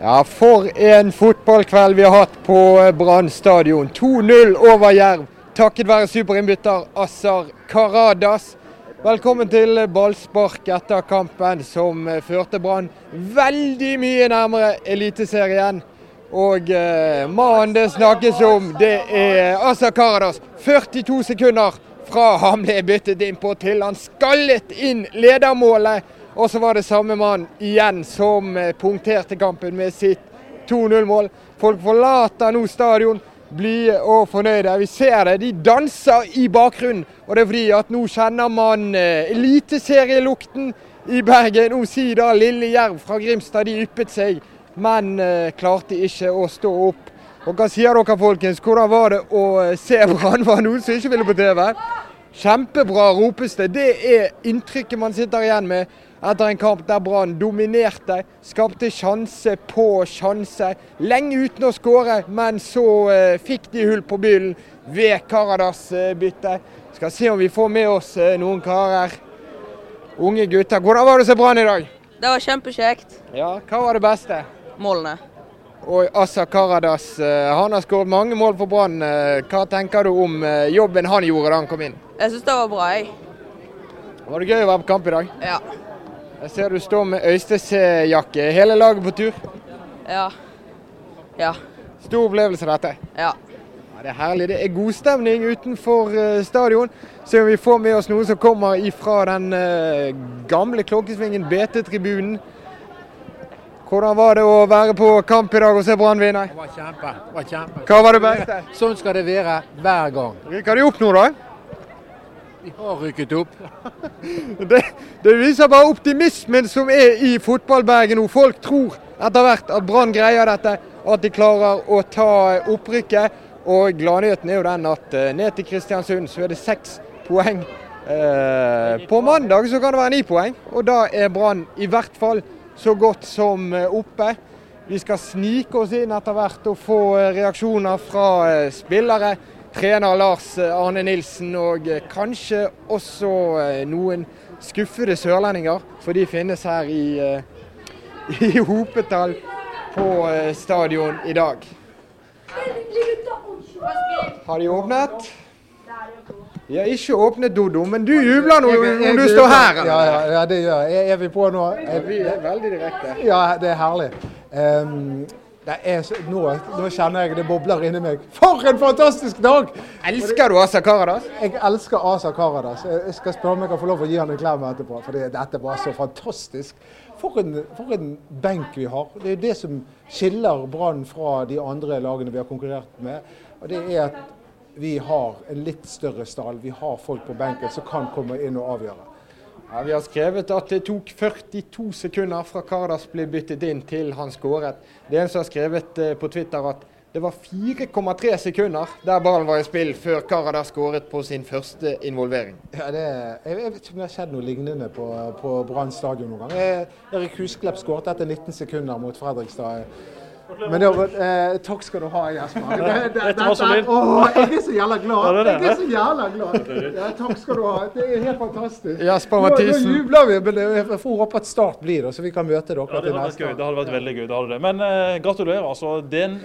Ja, for en fotballkveld vi har hatt på Brann stadion. 2-0 over Jerv, takket være superinnbytter Assar Karadas. Velkommen til ballspark etter kampen som førte Brann veldig mye nærmere Eliteserien. Og eh, mannen det snakkes om, det er Assar Karadas. 42 sekunder fra han ble byttet inn på til han skallet inn ledermålet. Og så var det samme mann igjen som eh, punkterte kampen med sitt 2-0-mål. Folk forlater nå stadion blide og fornøyde. Vi ser det, de danser i bakgrunnen. Og det er fordi at nå kjenner man eh, eliteserielukten i Bergen. Omsider lille Jerv fra Grimstad, de yppet seg, men eh, klarte ikke å stå opp. Og Hva sier dere, folkens? Hvordan var det å se Brann? Var noen som ikke ville på TV? Kjempebra, ropes det. Det er inntrykket man sitter igjen med etter en kamp der Brann dominerte, skapte sjanse på sjanse. Lenge uten å skåre, men så eh, fikk de hull på byllen ved Karadas-byttet. Eh, Skal se om vi får med oss eh, noen karer. Unge gutter. Hvordan var det å se Brann i dag? Det var kjempekjekt. Ja, Hva var det beste? Målene. Og Assa Karadas eh, han har skåret mange mål for Brann. Eh, Hva tenker du om eh, jobben han gjorde da han kom inn? Jeg syns det var bra, jeg. Var det gøy å være på kamp i dag? Ja. Jeg ser du står med Øystese-jakke. Hele laget på tur? Ja. Ja. Stor opplevelse dette. Ja. Ja, det er herlig. Det er god stemning utenfor eh, stadion. Se om vi får med oss noen som kommer ifra den eh, gamle Klokkesvingen BT-tribunen. Hvordan var det å være på kamp i dag og se Brann vinne? Det var kjempe. Det var kjempe. Hva var det beste? Sånn skal det være hver gang. Rykker de opp nå, da? Vi har rykket opp. Det, det viser bare optimismen som er i fotball-Bergen nå. Folk tror etter hvert at Brann greier dette, at de klarer å ta opprykket. Og gladnyheten er jo den at eh, ned til Kristiansund så er det seks poeng. Eh, på mandag så kan det være ni poeng, og da er Brann i hvert fall så godt som eh, oppe. Vi skal snike oss inn etter hvert og få reaksjoner fra spillere, trener Lars eh, Arne Nilsen og eh, kanskje også eh, noen skuffede sørlendinger, for de finnes her i, i hopetall på stadion i dag. Har de åpnet? De har ikke åpnet, Dodo, men du jubler nå når du står her. Ja, ja, ja, det gjør jeg. Er- vi på nå? Vi er veldig direkte. Ja, det er herlig. Ehm, er nå, nå kjenner jeg det bobler inni meg. For en fantastisk dag! Elsker du Asa Karadas? Jeg elsker Asa Karadas. Jeg jeg skal spørre om jeg kan få lov å gi han en klem etterpå. For dette var så fantastisk. For en, for en benk vi har. Det er det som skiller Brann fra de andre lagene vi har konkurrert med. Og det er at vi har en litt større stall. Vi har folk på benken som kan komme inn og avgjøre. Ja, Vi har skrevet at det tok 42 sekunder fra Karadas ble byttet inn til han skåret. Det er en som har skrevet eh, på Twitter at det var 4,3 sekunder der ballen var i spill før Karadas skåret på sin første involvering. Ja, det, jeg, vet ikke om det har skjedd noe lignende på, på Brann stadion noen gang. Erik Husklepp skåret etter 19 sekunder mot Fredrikstad. Men det eh, takk skal du ha, Jesper. Det, det, det, det, det, å, jeg er så jævla glad. Jeg er så jævla glad. Ja, takk skal du ha. Det er helt fantastisk. Jesper Mathisen. nå jubler vi, men jeg får håpe at Start blir det, så vi kan møte dere Ja, det til neste gøy. Det hadde vært veldig gøy. det hadde det. Men eh, gratulerer. altså. Den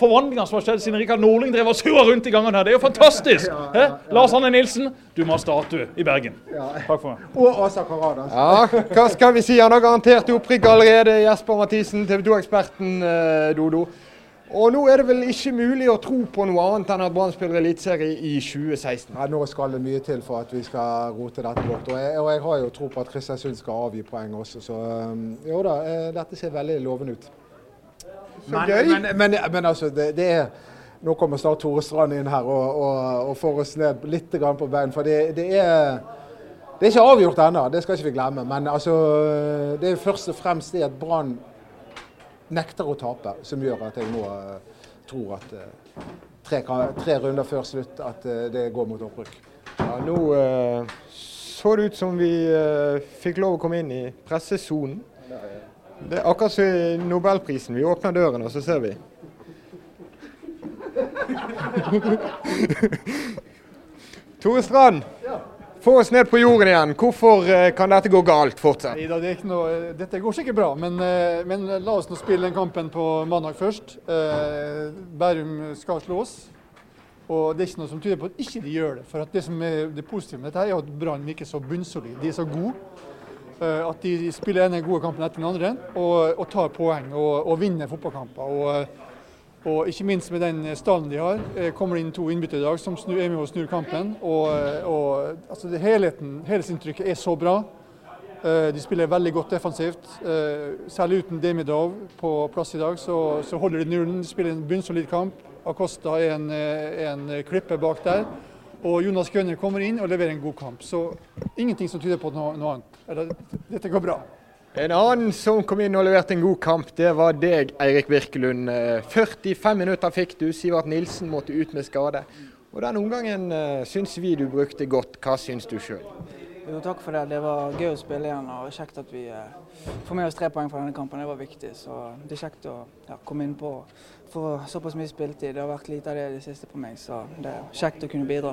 forvandlinga som har skjedd siden Rikard Norling drev og surra rundt i gangen her, det er jo fantastisk! Hæ? Lars Anne Nilsen, du må ha statue i Bergen. Takk for meg. Og Asa Karadas. Ja, hva skal vi si? Han har garantert opprykk allerede, Jesper Mathisen, TV 2-eksperten eh, Dodo. Og nå er det vel ikke mulig å tro på noe annet enn at Brann spiller eliteserie i 2016. Ja, nå skal det mye til for at vi skal rote dette bort. Og jeg, og jeg har jo tro på at Kristiansund skal avgi poeng også, så um, jo da, eh, dette ser veldig lovende ut. Men, gøy. men, men, men altså, det, det er Nå kommer snart Tore Strand inn her og, og, og får oss ned litt grann på bein. For det, det er det er ikke avgjort ennå, det skal ikke vi glemme. Men altså, det er først og fremst det at Brann nekter å tape, som gjør at jeg nå eh, tror at eh, tre, tre runder før slutt at eh, det går mot opprykk. Ja, nå så det ut som vi fikk lov å komme inn i pressesonen. Det er akkurat som Nobelprisen. Vi åpner døren, og så ser vi. Tore Strand, Få oss ned på jorden igjen. Hvorfor eh, kan dette gå galt fortsatt? Nei, det er noe, dette går sikkert bra, men, eh, men la oss nå spille den kampen på mandag først. Eh, Bærum skal slås. Og det er ikke noe som tyder på at ikke de gjør det. For det som er det positive med dette, er at Brann virker så bunnsolid. De er så gode. Eh, At de spiller denne gode kampen etter den andre og, og tar poeng og, og vinner fotballkamper. Og, og ikke minst med den stallen de har. eh, Kommer det inn to innbyttere i dag som snur, er med og snur kampen. Og, altså helheten, helhetsinntrykket er så bra. Eh, De spiller veldig godt defensivt. Eh, Særlig uten Demidov på plass i dag, så, så holder de nullen. De spiller en bunnsolid kamp. Acosta er en, eh, en klippe bak der. Og Jonas Grønner kommer inn og leverer en god kamp. Så ingenting som tyder på noe, noe annet. Eller, dette går bra. En annen som kom inn og leverte en god kamp, det var deg, Eirik Birkelund. Eh, 45 minutter fikk du. Sivert Nilsen måtte ut med skade. Og Den omgangen uh, syns vi du brukte godt. Hva syns du sjøl? Jo, takk for det. Det var gøy å spille igjen og kjekt at vi eh, får med oss tre poeng fra denne kampen. Det var viktig. Så det er kjekt å ja, komme inn på få såpass mye spilletid. Det har vært lite av det i det siste på meg, så det er kjekt å kunne bidra.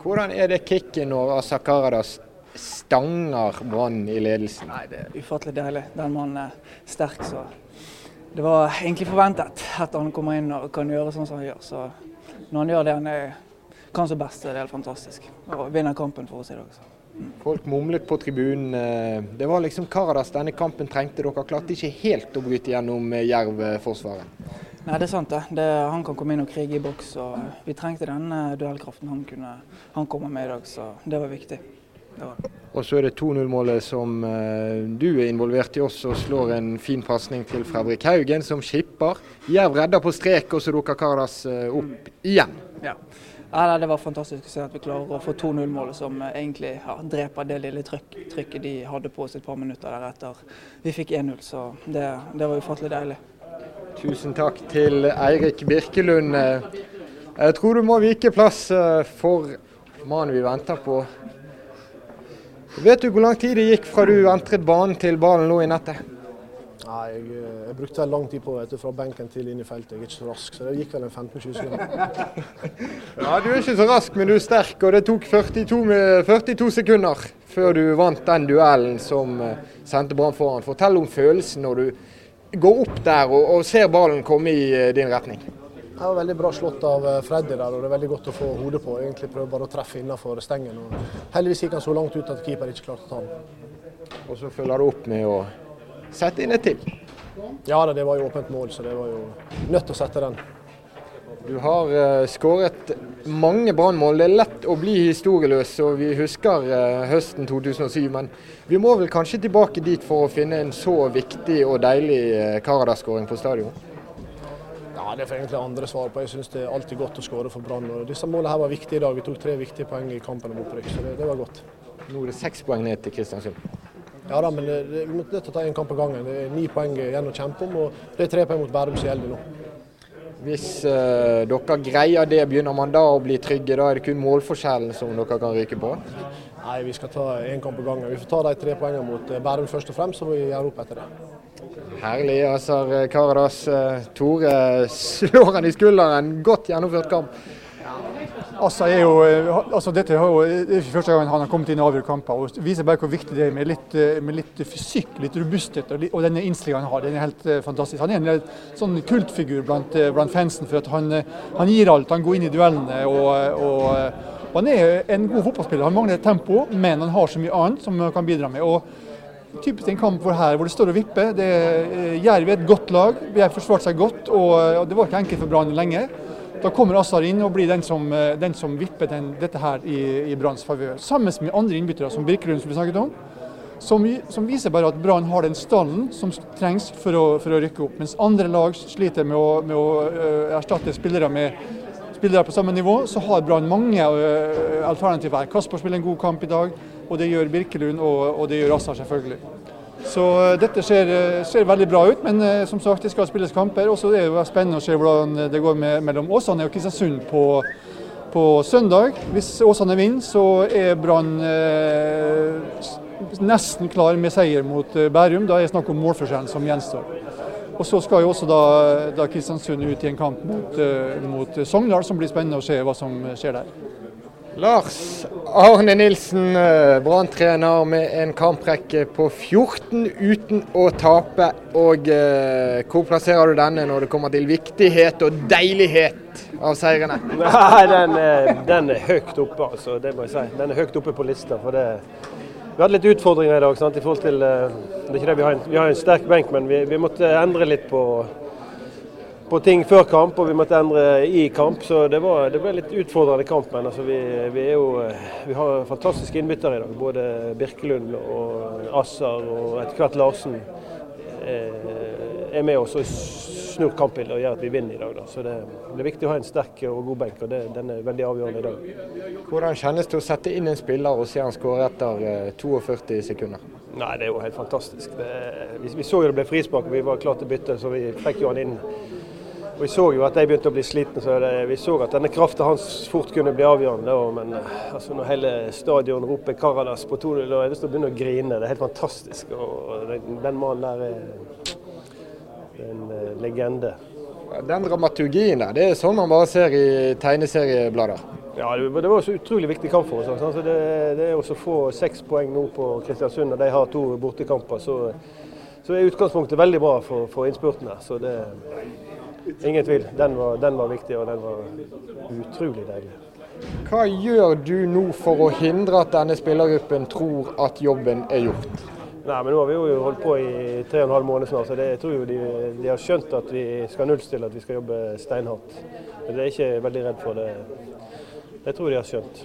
Hvordan er det kicket når Asa Karadas stanger Brann i ledelsen? Nei, det er ufattelig deilig. Den mannen er sterk, så det var egentlig forventet at han kommer inn og kan gjøre sånn som han gjør. Så når han gjør det han er, kan som best, så er det helt fantastisk. Og vinner kampen for oss i dag. Så. Folk mumlet på tribunen. eh, Det var liksom Karadas denne kampen trengte. Dere klarte ikke helt å bryte gjennom eh, Jerv-forsvaret. Nei, det er sant det. det. Han kan komme inn og krige i boks. og Vi trengte den eh, duellkraften han, kunne, han kommer med i dag, så det var viktig. Og så er det 2-0-målet som eh, du er involvert i også, og slår en fin pasning til Fredrik Haugen, som skipper. Jerv redder på strek, og så dukker Karadas eh, opp igjen. Ja. Ja, det var fantastisk å se at vi klarer å få 2-0-målet som eh, egentlig ja, dreper det lille trykk, trykket de hadde på oss et par minutter deretter. Vi fikk 1-0, så det, det var ufattelig deilig. Tusen takk til Eirik Birkelund. Jeg tror du må vike plass for mannen vi venter på. Vet du hvor lang tid det gikk fra du entret banen til ballen lå i nettet? Nei, jeg, eh, jeg brukte lang tid på det, fra benken til inn i feltet. Jeg er ikke så rask, så det gikk vel en 15-20 sekunder. Ja, Du er ikke så rask, men du er sterk, og det tok 42, 42 sekunder før du vant den duellen som eh, sendte Brann foran. Fortell om følelsen når du går opp der og, og ser ballen komme i eh, din retning. Det var veldig bra slått av eh, Freddy der, og det er veldig godt å få hodet på. Egentlig prøve bare å treffe innenfor stengen. Og heldigvis gikk han så langt ut at keeper ikke klarte å ta den. Og så følger du opp med å sette inn et til. Ja det var jo åpent mål, så det var jo nødt til å sette den. Du har uh, skåret mange brannmål. Det er lett å bli historieløs, og vi husker uh, høsten 2007. Men vi må vel kanskje tilbake dit for å finne en så viktig og deilig uh, Karadas-skåring på stadion? Ja, Det får egentlig andre svar på. Jeg syns det er alltid godt å skåre for Brann. Disse målene her var viktige i dag. Vi tok tre viktige poeng i kampen om opprykk, så det, det var godt. Nå er det seks poeng ned til Kristiansund. Ja da, men det, vi måtte nødt til å ta én kamp av gangen. Det er ni poeng igjen å kjempe om, og det er tre poeng mot Bærum som gjelder nå. Hvis eh, dere greier det, begynner man da å bli trygge? Da er det kun målforskjellen som dere kan ryke på? Nei, vi skal ta én kamp av gangen. Vi får ta de tre poengene mot eh, Bærum først og fremst, så får vi gjøre opp etter det. Herlig. Azar Karadas. Eh, Tore slår han i skulderen. Godt gjennomført kamp. Altså, jo, eh, altså dette er jo det er første gang han har kommet inn i avgjørende kamper. og viser bare hvor viktig det er med litt, eh, med litt fysikk, litt robusthet og, og denne innstillinga han har. Den er helt eh, fantastisk. Han er en eh, sånn kultfigur blant, eh, blant fansen. for han, eh, han gir alt. Han går inn i duellene. og, og, eh, og Han er en god fotballspiller. Han mangler tempo, men han har så mye annet som han kan bidra med. og Typisk en kamp hvor, her, hvor det står og vipper. Det eh, Jerv er et godt lag. Vi har forsvart seg godt, og, det var ikke enkelt for Brann lenge. Da kommer Assar inn og blir den som, eh, den som vipper den, dette her i, i Branns favør. Sammen med andre innbyttere, som Birkelund som vi snakket om. Som, som viser bare at Brann har den stallen som trengs for å, for å rykke opp. Mens andre lag sliter med å, med å eh, erstatte spillere med spillere på samme nivå, så har Brann mange alternativer. Kasper spiller en god kamp i dag, og det gjør Birkelund, og, og det gjør Assar selvfølgelig. Så eh, dette ser, eh, ser veldig bra ut, men eh, som sagt, det skal spilles kamper. Og så er det spennende å se hvordan det går med, mellom Åsane og Kristiansund på, på søndag. Hvis Åsane vinner, så er Brann eh, nesten klar med seier mot Bærum. Da er det snakk om målforskjellen som gjenstår. Og så skal jo også da, da Kristiansund ut i en kamp mot, mot Sogndal, som blir spennende å se hva som skjer der. Lars Arne Nilsen, eh, Brann-trener med en kamprekke på 14 uten å tape. Og eh, Hvor plasserer du denne når det kommer til viktighet og deilighet av seirene? Nei, den er, den er høyt oppe, altså. Det må jeg si. Den er høyt oppe på lista. for det vi hadde litt utfordringer i dag. Sant, i forhold til, eh, det er ikke det Vi har en, vi har en sterk benk, men vi, vi måtte endre litt på, på ting før kamp, og vi måtte endre i kamp. Så det, var, det ble litt utfordrende kamp. Men altså, vi, vi, jo, vi har fantastiske innbyttere i dag. Både Birkelund og Assar og etter hvert Larsen er med oss og snur kampbildet og gjør at vi vinner i dag. Da. Så det, det, er viktig å ha en sterk og god benk, og det, den er veldig avgjørende i dag. Hvordan kjennes det å sette inn en spiller og se han skåre etter 42 sekunder? Nei, Det er jo helt fantastisk. Vi, vi, så jo det ble frispark, vi var klare til å bytte, så vi fikk jo han inn. Og Vi så jo at de begynte å bli slitne, så det, vi så at denne krafta hans fort kunne bli avgjørende. Og, men altså, når hele stadion roper 'Karadas' på 2-0, da jeg lyst til å begynne å grine. Det er helt fantastisk. og Den, den mannen der er en uh, legende. Den dramaturgien der, det er sånn man bare ser i tegneserieblader? Ja, det, det var så utrolig viktig kamp for oss. Altså, det, det er å få seks poeng nå på Kristiansund, og de har to bortekamper. Så, så er utgangspunktet veldig bra for, for innspurten her. Så det Ingen tvil. Den var, den var, viktig, og den var utrolig deilig. Hva gjør du nå for å hindre at denne spillergruppen tror at jobben er gjort? Nei, men Nå har vi jo holdt på i tre og en halv måned snart, så det, jeg tror jo de, de, har skjønt at vi skal nullstille, at vi skal jobbe steinhardt. Men Det er ikke veldig redd for. det. Jeg tror de har skjønt.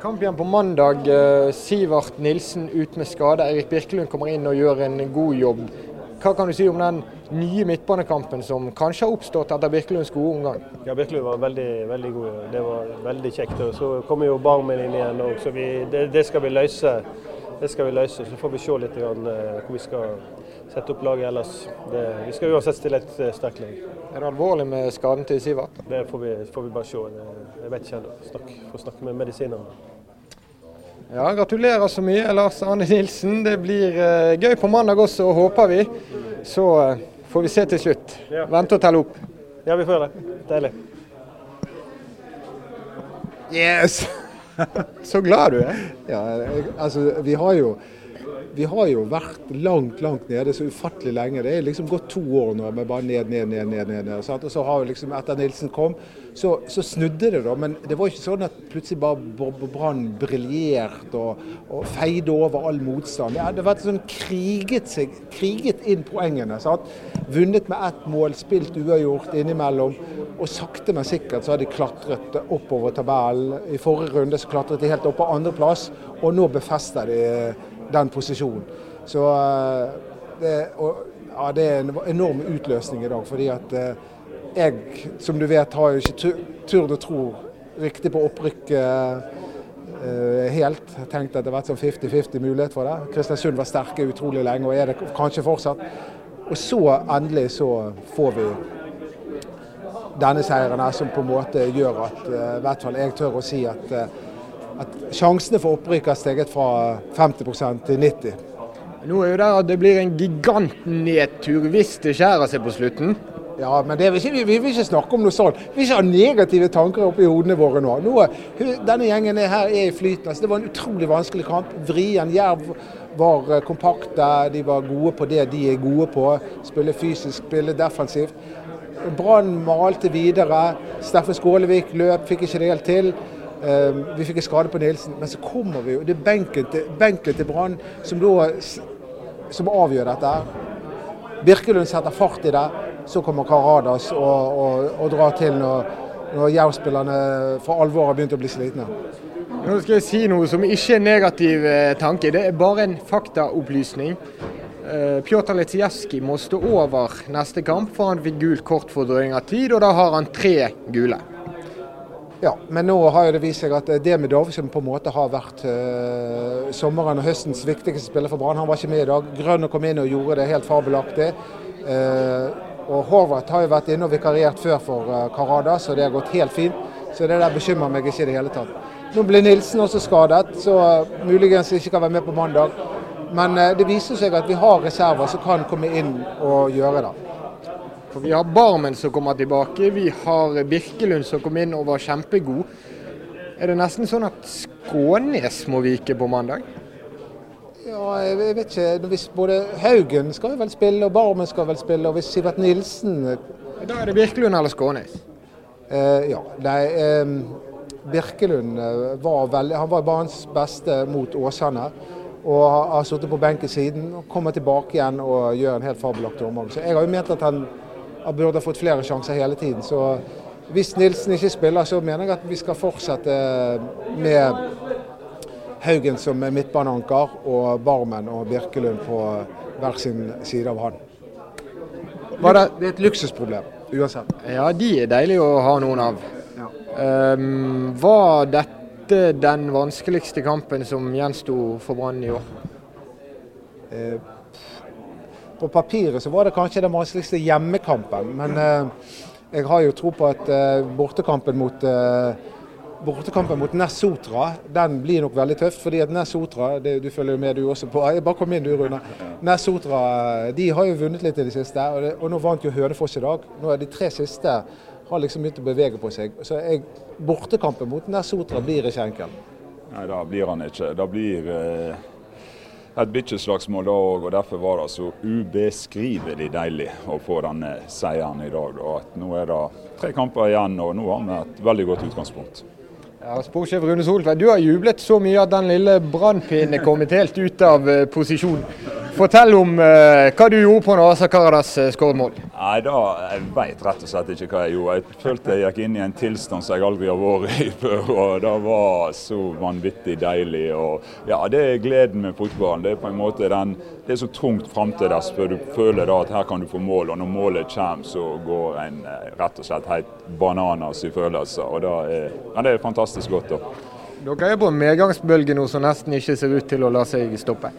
Kamp igjen på mandag. Eh, Sivert Nilsen ut med skade. Eirik Birkelund kommer inn og gjør en god jobb. Hva kan du si om den nye midtbanekampen som kanskje har oppstått etter Birkelunds gode omgang? Ja, Birkelund var veldig, veldig god. Det var veldig kjekt. Og så kommer jo Barmen inn igjen òg, så vi, det, det skal vi løse. Det skal vi løse. Så får vi se litt grann, uh, hvor vi skal sette opp laget ellers. Det, vi skal uansett stille et uh, sterkt lag. Er det alvorlig med skaden til Sivert? Det får vi, får vi bare se. Jeg vet ikke ennå. Får snakke med medisinerne. Ja, Gratulerer så mye, Lars Arne Nilsen. Det blir uh, gøy på mandag også, håper vi. Så får vi se til slutt. Ja. Vente og telle opp. Ja, vi får det. Deilig. Yes! Så glad du er. Ja, altså, vi har jo vi har jo vært langt langt nede så ufattelig lenge. Det er liksom gått to år nå med bare ned, ned, ned. ned, ned, ned Og så har vi liksom, Etter Nilsen kom, så, så, snudde det, da. Men det var ikke sånn at plutselig bare Brann briljerte og, og, feide over all motstand. Det hadde vært sånn kriget, seg, kriget inn poengene. Sant? Vunnet med ett mål, spilt uavgjort innimellom. Og sakte, men sikkert så har de klatret oppover tabellen. I forrige runde så klatret de helt opp på andreplass, og nå befester de den posisjonen. Så eh, det, og, ja, det er en enorm utløsning i dag. fordi at eh, jeg, som du vet, har jo ikke turt å tro riktig på opprykket uh, helt. Jeg tenkte at det var vært sånn 50-50 mulighet for det. Kristiansund var sterke utrolig lenge, og er det kanskje fortsatt. Og så endelig så får vi denne seieren her som på en måte gjør at i hvert fall jeg tør å si at at sjansene for opprykk har steget fra 50 til 90 Nå er jo det at det blir en gigantnedtur hvis det skjærer seg på slutten. Ja, men vil ikke, vi, vil ikke snakke om noe sånt. Vi vil ikke ha negative tanker oppi hodene våre nå. nå denne gjengen her er i flyten. Altså, det var en utrolig vanskelig kamp. Vrien. Jerv var eh, kompakte. De var gode på det de er gode på. Spille fysisk, spille defensivt. Brann malte videre. Steffen Skålevik løp, fikk ikke det helt til. Ehm, vi fikk en skade på Nilsen, men så kommer vi jo Det er benken til, benken Brann som, som avgjør dette. Birkelund setter fart i det. Så kommer Karadas og, og, og drar til når, når Jerv-spillerne for alvor har begynt å bli slitne. Nå skal jeg si noe som ikke er negativ eh, tanke, det er bare en faktaopplysning. Uh, Pjotr Litsijevskij må stå over neste kamp, for han fikk gult kort for drøying av tid, og da har han tre gule. Ja, men nå har det vist seg at det med Dov, som på en måte har vært uh, sommeren og høstens viktigste spiller for Brann, han var ikke med i dag. Grønne kom inn og gjorde det helt fabelaktig. Uh, og Horvath har jo vært inne og vikariert før for uh, Karada, så det har gått helt fint. Så det der bekymrer meg ikke i det hele tatt. Nå blir Nilsen også skadet, så muligens ikke kan være med på mandag. Men det viser seg at vi har reserver som kan komme inn og gjøre det. For Vi har Barmen som kommer tilbake, vi har Birkelund som kom inn og var kjempegod. Er det nesten sånn at Skånes må vike på mandag? Ja, jeg vet ikke. Hvis både Haugen skal vel spille, og Barmen skal vel spille, og hvis Sivert Nilsen Da er det Birkelund eller Skånes? Eh, ja. Nei, eh, Birkelund var veldig Han var banens beste mot Åsane. Og har sittet på benken siden. og Kommer tilbake igjen og gjør en helt fabelaktig omgang. Så jeg har jo ment at han, han burde ha fått flere sjanser hele tiden. Så hvis Nilsen ikke spiller, så mener jeg at vi skal fortsette med Haugen som midtbaneanker og Barmen og Birkelund på hver sin side av han. Det, det er et luksusproblem uansett. Ja, de er deilige å ha noen av. Ja. Um, var dette den vanskeligste kampen som gjensto for Brann i år? Eh, på papiret så var det kanskje den vanskeligste hjemmekampen, men eh, jeg har jo tro på at eh, bortekampen mot eh, Bortekampen mot Nessotra den blir nok veldig tøff. fordi at Nessotra det, du følger jo med du også på, jeg bare kom inn du Rune. Nessotra de har jo vunnet litt i det siste. Og, det, og nå vant jo Hønefoss i dag. Nå er de tre siste har liksom begynt å bevege på seg. Så jeg, bortekampen mot Nessotra blir ikke enkel. Nei, da blir han ikke. Da blir eh, et bikkjeslagsmål da òg. Og derfor var det så ubeskrivelig deilig å få denne seieren i dag. Og at nå er det tre kamper igjen, og nå har vi et veldig godt utgangspunkt. Ja, Sportssjef Rune Soltvedt, du har jublet så mye at den lille brannpinnen kommet helt ut av uh, posisjon. Fortell om uh, hva du gjorde på når Asa Karadas uh, skåret mål. Nei, da, Jeg vet rett og slett ikke hva jeg gjorde. Jeg følte jeg gikk inn i en tilstand som jeg aldri har vært i før. og Det var så vanvittig deilig. og ja, Det er gleden med fotballen. Det er på en måte den, det er så tungt fram til dess før du føler da at her kan du få mål. Og når målet kommer, så går en rett og slett helt bananas i følelser. og da er, ja, Det er fantastisk godt. da. Dere er på en medgangsbølge nå som nesten ikke ser ut til å la seg stoppe.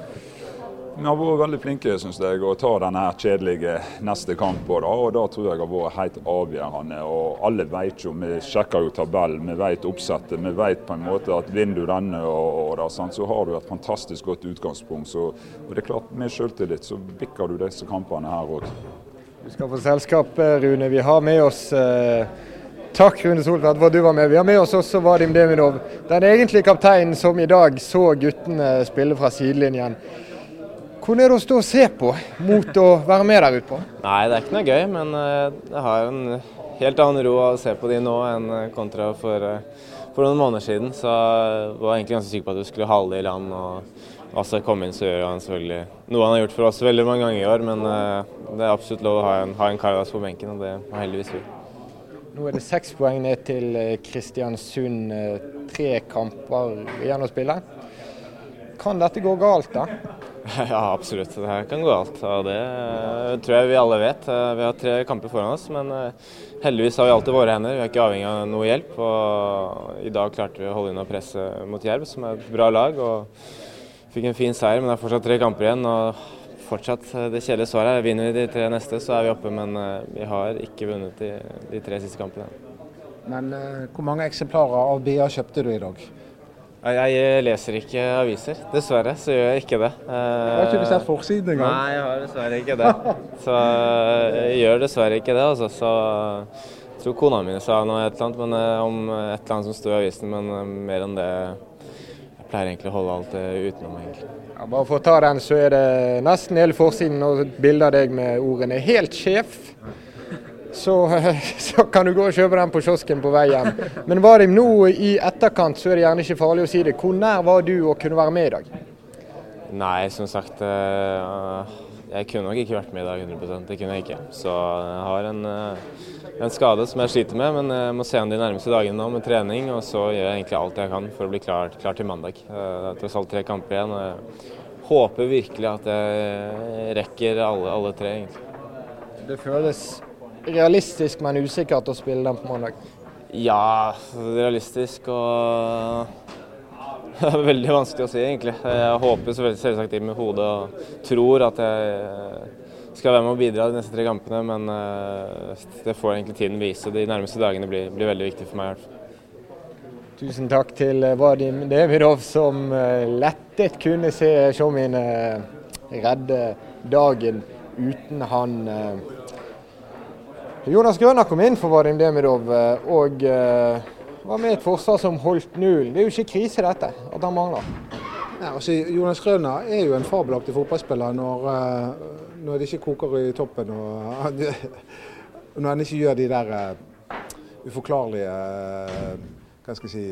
Vi har vært veldig flinke synes jeg, å ta denne kjedelige neste kampen. og Da tror jeg har vært helt avgjørende. og Alle vet jo, Vi sjekker jo tabellen, vi vet oppsettet. Vi vet på en måte at vinner du denne, og, og da, sant, så har du et fantastisk godt utgangspunkt. Så, og det er klart, Med selvtillit så bikker du disse kampene her òg. Du skal få selskap, Rune. Vi har med oss eh, Takk Rune Soltvedt for at du var med. Vi har med oss også Vadim Demidov, den egentlige kapteinen som i dag så guttene spille fra sidelinjen. Hvordan er det å stå og se på mot å være med der ute på? Nei, det er ikke noe gøy, men jeg har en helt annen ro å se på de nå enn kontra for, for noen måneder siden. Så jeg var egentlig ganske sikker på at vi skulle det i land. og altså komme inn så gjør han selvfølgelig noe han har gjort for oss veldig mange ganger i år, men det er absolutt lov å ha en, ha en Karadas på benken, og det har heldigvis vi. Nå er det seks poeng ned til Kristiansund. Tre kamper igjen å spille. Kan dette gå galt, da? Ja, absolutt. Det her kan gå galt. og Det tror jeg vi alle vet. Vi har tre kamper foran oss, men heldigvis har vi alltid våre hender. Vi er ikke avhengig av noe hjelp. og I dag klarte vi å holde unna presset mot Jerv, som er et bra lag. og Fikk en fin seier, men det er fortsatt tre kamper igjen. og Fortsatt det kjedelige svaret er vinner vi de tre neste, så er vi oppe. Men vi har ikke vunnet de, de tre siste kampene. Men hvor mange eksemplarer av BA kjøpte du i dag? Jeg leser ikke aviser, dessverre. Så gjør jeg ikke det. Har ikke du sett forsiden engang? Nei, jeg har dessverre ikke det. Så jeg gjør dessverre ikke det. Altså. Så jeg tror kona mi sa noe et eller annet men, om et eller annet som sto i avisen, men mer enn det Jeg pleier egentlig å holde alt utenom, egentlig. Ja, bare for å ta den, så er det nesten hele forsiden og bilder bilde av deg med ordene 'helt sjef'. Så, så, kan du gå og kjøpe den på kiosken på vei hjem. Men var det nå i etterkant så er det gjerne ikke farlig å si det. Hvor nær var du å kunne være med i dag? Nei, som sagt. Jeg kunne nok ikke vært med i dag 100 Det kunne jeg ikke. Så jeg har en, en skade som jeg sliter med, men jeg må se an de nærmeste dagene nå med trening. Og så gjør jeg egentlig alt jeg kan for å bli klar, klar til mandag. Det er tross alt tre kamper igjen. og jeg håper virkelig at jeg rekker alle, alle tre, egentlig. Det føles realistisk, men usikkert å spille den på mandag? Ja, realistisk og Veldig vanskelig å si, egentlig. Jeg håper selvsagt inn med hodet og tror at jeg skal være med og bidra de neste tre kampene, men det får egentlig tiden vise. De nærmeste dagene blir, blir veldig viktig for meg. i hvert fall. Tusen takk til Vadim Devidov, som lettet kunne se showmine redde dagen uten han. Jonas Grønner kom inn for Vadim Demidov, og var med et forsvar som holdt null? Det er jo ikke krise dette, at han mangler. Ja, altså, Jonas Grønner er jo en fabelaktig fotballspiller når, eh, når det ikke koker i toppen. Og når han ikke gjør de der uforklarlige hva skal jeg si,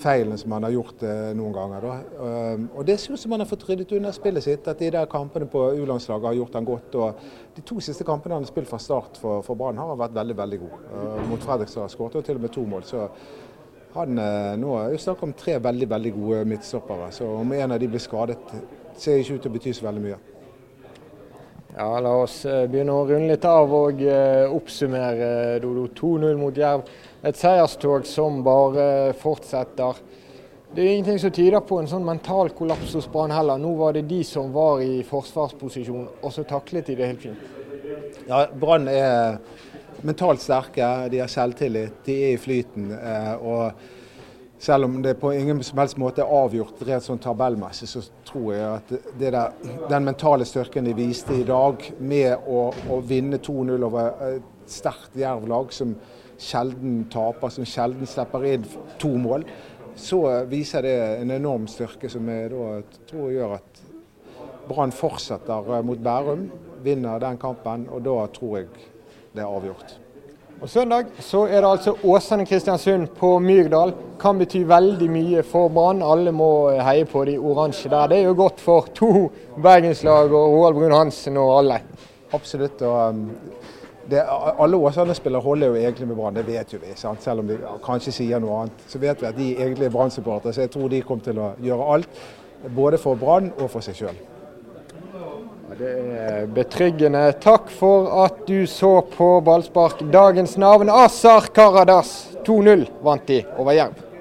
feilene som han har gjort uh, noen ganger. Da. og Det synes jeg man har fått ryddet unna spillet sitt. At de der kampene på U-landslaget har gjort han godt. og De to siste kampene han har spilt fra start for, for Brann, har vært veldig veldig god. mot Fredrikstad skåret han til og med to mål. så han, eh, nå er snakk om tre veldig veldig gode midtstoppere, så om en av de blir skadet, ser ikke ut til å bety så veldig mye. Ja, La oss eh, begynne å runde litt av og uh, oppsummere Dodo. 2-0 mot Jerv. Et seierstog som bare fortsetter. Det er ingenting som tyder på en sånn mental kollaps hos Brann heller. Nå var det de som var i forsvarsposisjon, og så taklet de det helt fint. Ja, Brann er mentalt sterke, de har selvtillit, de er i flyten. Eh, og selv om det på ingen som helst måte er avgjort rent sånn tabellmessig, så tror jeg at der, den mentale styrken de viste i dag med å, å vinne 2-0 over et sterkt Jerv-lag som sjelden taper, som sjelden slipper inn to mål, så viser det en enorm styrke som jeg da tror gjør at Brann fortsetter mot Bærum, vinner den kampen, og da tror jeg det er avgjort. Og Søndag så er det altså Åsane-Kristiansund på Myrdal. Kan bety veldig mye for Brann. Alle må heie på de oransje der. Det er jo godt for to bergenslag og Roald Brun-Hansen og alle. Absolutt. og um, det, Alle Åsane-spillere holder jo egentlig med Brann, det vet jo vi. Sant? Selv om de kanskje sier noe annet. Så vet vi at de egentlig er Brann-supportere. Så jeg tror de kommer til å gjøre alt. Både for Brann og for seg sjøl. Det er betryggende. Takk for at du så på ballspark. Dagens navn Asar Karadas. 2-0 vant de over Jerv.